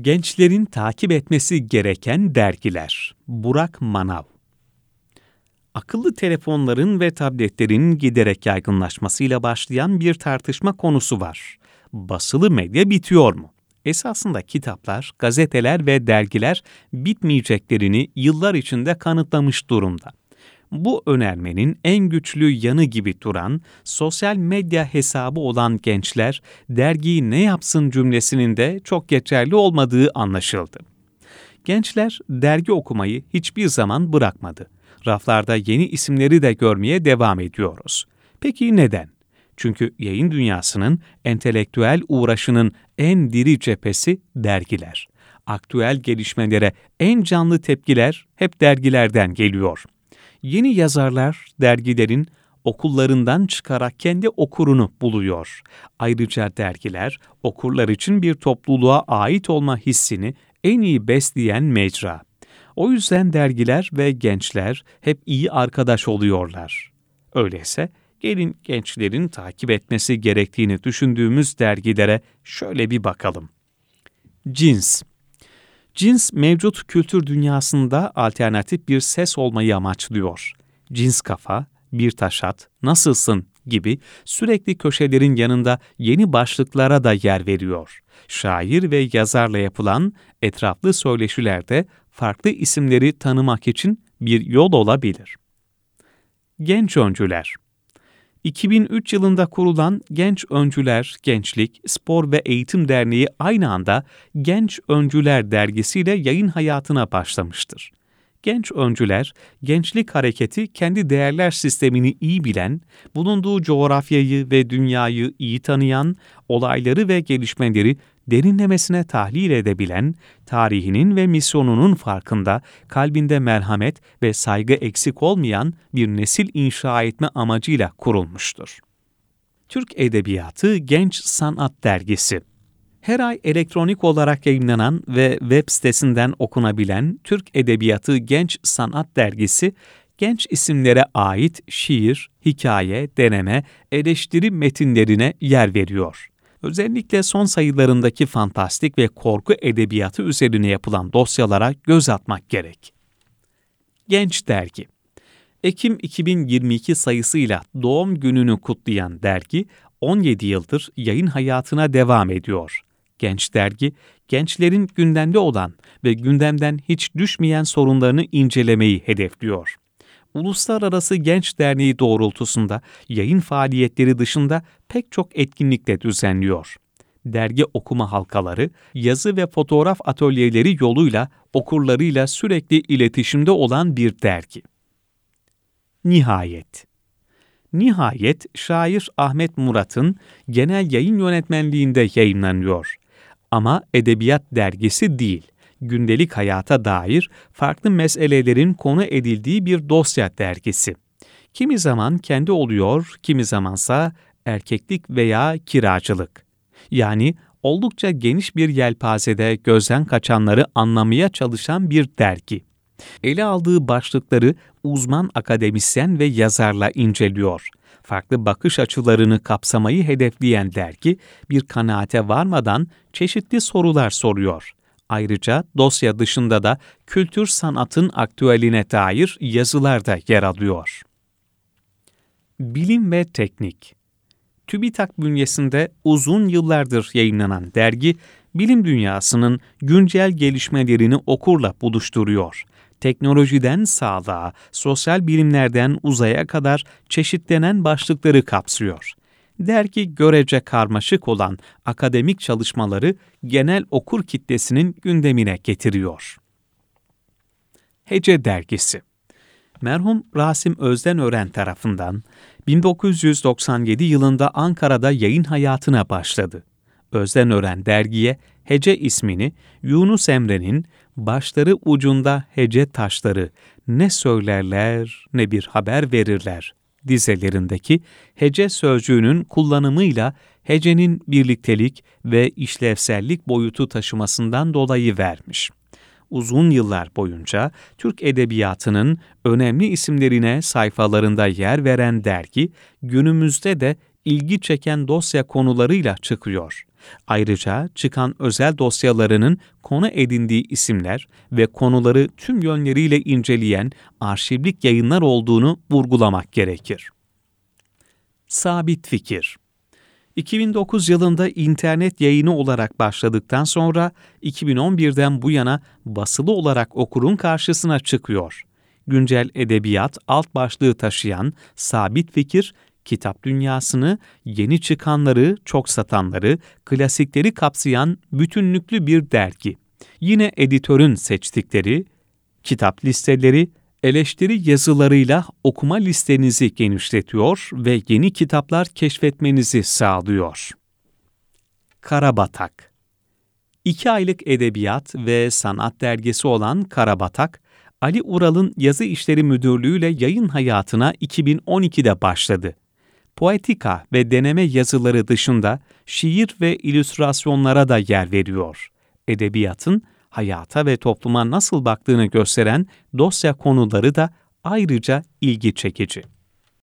Gençlerin takip etmesi gereken dergiler. Burak Manav Akıllı telefonların ve tabletlerin giderek yaygınlaşmasıyla başlayan bir tartışma konusu var. Basılı medya bitiyor mu? Esasında kitaplar, gazeteler ve dergiler bitmeyeceklerini yıllar içinde kanıtlamış durumda bu önermenin en güçlü yanı gibi duran sosyal medya hesabı olan gençler dergiyi ne yapsın cümlesinin de çok geçerli olmadığı anlaşıldı. Gençler dergi okumayı hiçbir zaman bırakmadı. Raflarda yeni isimleri de görmeye devam ediyoruz. Peki neden? Çünkü yayın dünyasının entelektüel uğraşının en diri cephesi dergiler. Aktüel gelişmelere en canlı tepkiler hep dergilerden geliyor.'' Yeni yazarlar dergilerin okullarından çıkarak kendi okurunu buluyor. Ayrıca dergiler okurlar için bir topluluğa ait olma hissini en iyi besleyen mecra. O yüzden dergiler ve gençler hep iyi arkadaş oluyorlar. Öyleyse gelin gençlerin takip etmesi gerektiğini düşündüğümüz dergilere şöyle bir bakalım. Cins Cins mevcut kültür dünyasında alternatif bir ses olmayı amaçlıyor. Cins kafa, bir taşat, nasılsın gibi sürekli köşelerin yanında yeni başlıklara da yer veriyor. Şair ve yazarla yapılan etraflı söyleşilerde farklı isimleri tanımak için bir yol olabilir. Genç öncüler 2003 yılında kurulan Genç Öncüler, Gençlik, Spor ve Eğitim Derneği aynı anda Genç Öncüler dergisiyle yayın hayatına başlamıştır. Genç öncüler, gençlik hareketi kendi değerler sistemini iyi bilen, bulunduğu coğrafyayı ve dünyayı iyi tanıyan, olayları ve gelişmeleri derinlemesine tahlil edebilen, tarihinin ve misyonunun farkında, kalbinde merhamet ve saygı eksik olmayan bir nesil inşa etme amacıyla kurulmuştur. Türk Edebiyatı Genç Sanat Dergisi her ay elektronik olarak yayınlanan ve web sitesinden okunabilen Türk Edebiyatı Genç Sanat Dergisi, genç isimlere ait şiir, hikaye, deneme, eleştiri metinlerine yer veriyor. Özellikle son sayılarındaki fantastik ve korku edebiyatı üzerine yapılan dosyalara göz atmak gerek. Genç Dergi Ekim 2022 sayısıyla doğum gününü kutlayan dergi 17 yıldır yayın hayatına devam ediyor. Genç Dergi, gençlerin gündemde olan ve gündemden hiç düşmeyen sorunlarını incelemeyi hedefliyor. Uluslararası Genç Derneği doğrultusunda yayın faaliyetleri dışında pek çok etkinlik de düzenliyor. Dergi okuma halkaları, yazı ve fotoğraf atölyeleri yoluyla okurlarıyla sürekli iletişimde olan bir dergi. Nihayet Nihayet şair Ahmet Murat'ın genel yayın yönetmenliğinde yayınlanıyor. Ama edebiyat dergisi değil gündelik hayata dair farklı meselelerin konu edildiği bir dosya dergisi. Kimi zaman kendi oluyor, kimi zamansa erkeklik veya kiracılık. Yani oldukça geniş bir yelpazede gözden kaçanları anlamaya çalışan bir dergi. Ele aldığı başlıkları uzman akademisyen ve yazarla inceliyor. Farklı bakış açılarını kapsamayı hedefleyen dergi bir kanaate varmadan çeşitli sorular soruyor. Ayrıca dosya dışında da kültür sanatın aktüeline dair yazılar da yer alıyor. Bilim ve Teknik TÜBİTAK bünyesinde uzun yıllardır yayınlanan dergi, bilim dünyasının güncel gelişmelerini okurla buluşturuyor. Teknolojiden sağlığa, sosyal bilimlerden uzaya kadar çeşitlenen başlıkları kapsıyor dergi görece karmaşık olan akademik çalışmaları genel okur kitlesinin gündemine getiriyor. Hece Dergisi Merhum Rasim Özdenören tarafından 1997 yılında Ankara'da yayın hayatına başladı. Özdenören dergiye Hece ismini Yunus Emre'nin başları ucunda hece taşları ne söylerler ne bir haber verirler dizelerindeki hece sözcüğünün kullanımıyla hecenin birliktelik ve işlevsellik boyutu taşımasından dolayı vermiş. Uzun yıllar boyunca Türk edebiyatının önemli isimlerine sayfalarında yer veren dergi, günümüzde de ilgi çeken dosya konularıyla çıkıyor. Ayrıca çıkan özel dosyalarının konu edindiği isimler ve konuları tüm yönleriyle inceleyen arşivlik yayınlar olduğunu vurgulamak gerekir. Sabit fikir 2009 yılında internet yayını olarak başladıktan sonra 2011'den bu yana basılı olarak okurun karşısına çıkıyor. Güncel edebiyat alt başlığı taşıyan Sabit Fikir, kitap dünyasını, yeni çıkanları, çok satanları, klasikleri kapsayan bütünlüklü bir dergi. Yine editörün seçtikleri, kitap listeleri, eleştiri yazılarıyla okuma listenizi genişletiyor ve yeni kitaplar keşfetmenizi sağlıyor. Karabatak İki aylık edebiyat ve sanat dergisi olan Karabatak, Ali Ural'ın yazı işleri müdürlüğüyle yayın hayatına 2012'de başladı. Poetika ve deneme yazıları dışında şiir ve illüstrasyonlara da yer veriyor. Edebiyatın hayata ve topluma nasıl baktığını gösteren dosya konuları da ayrıca ilgi çekici.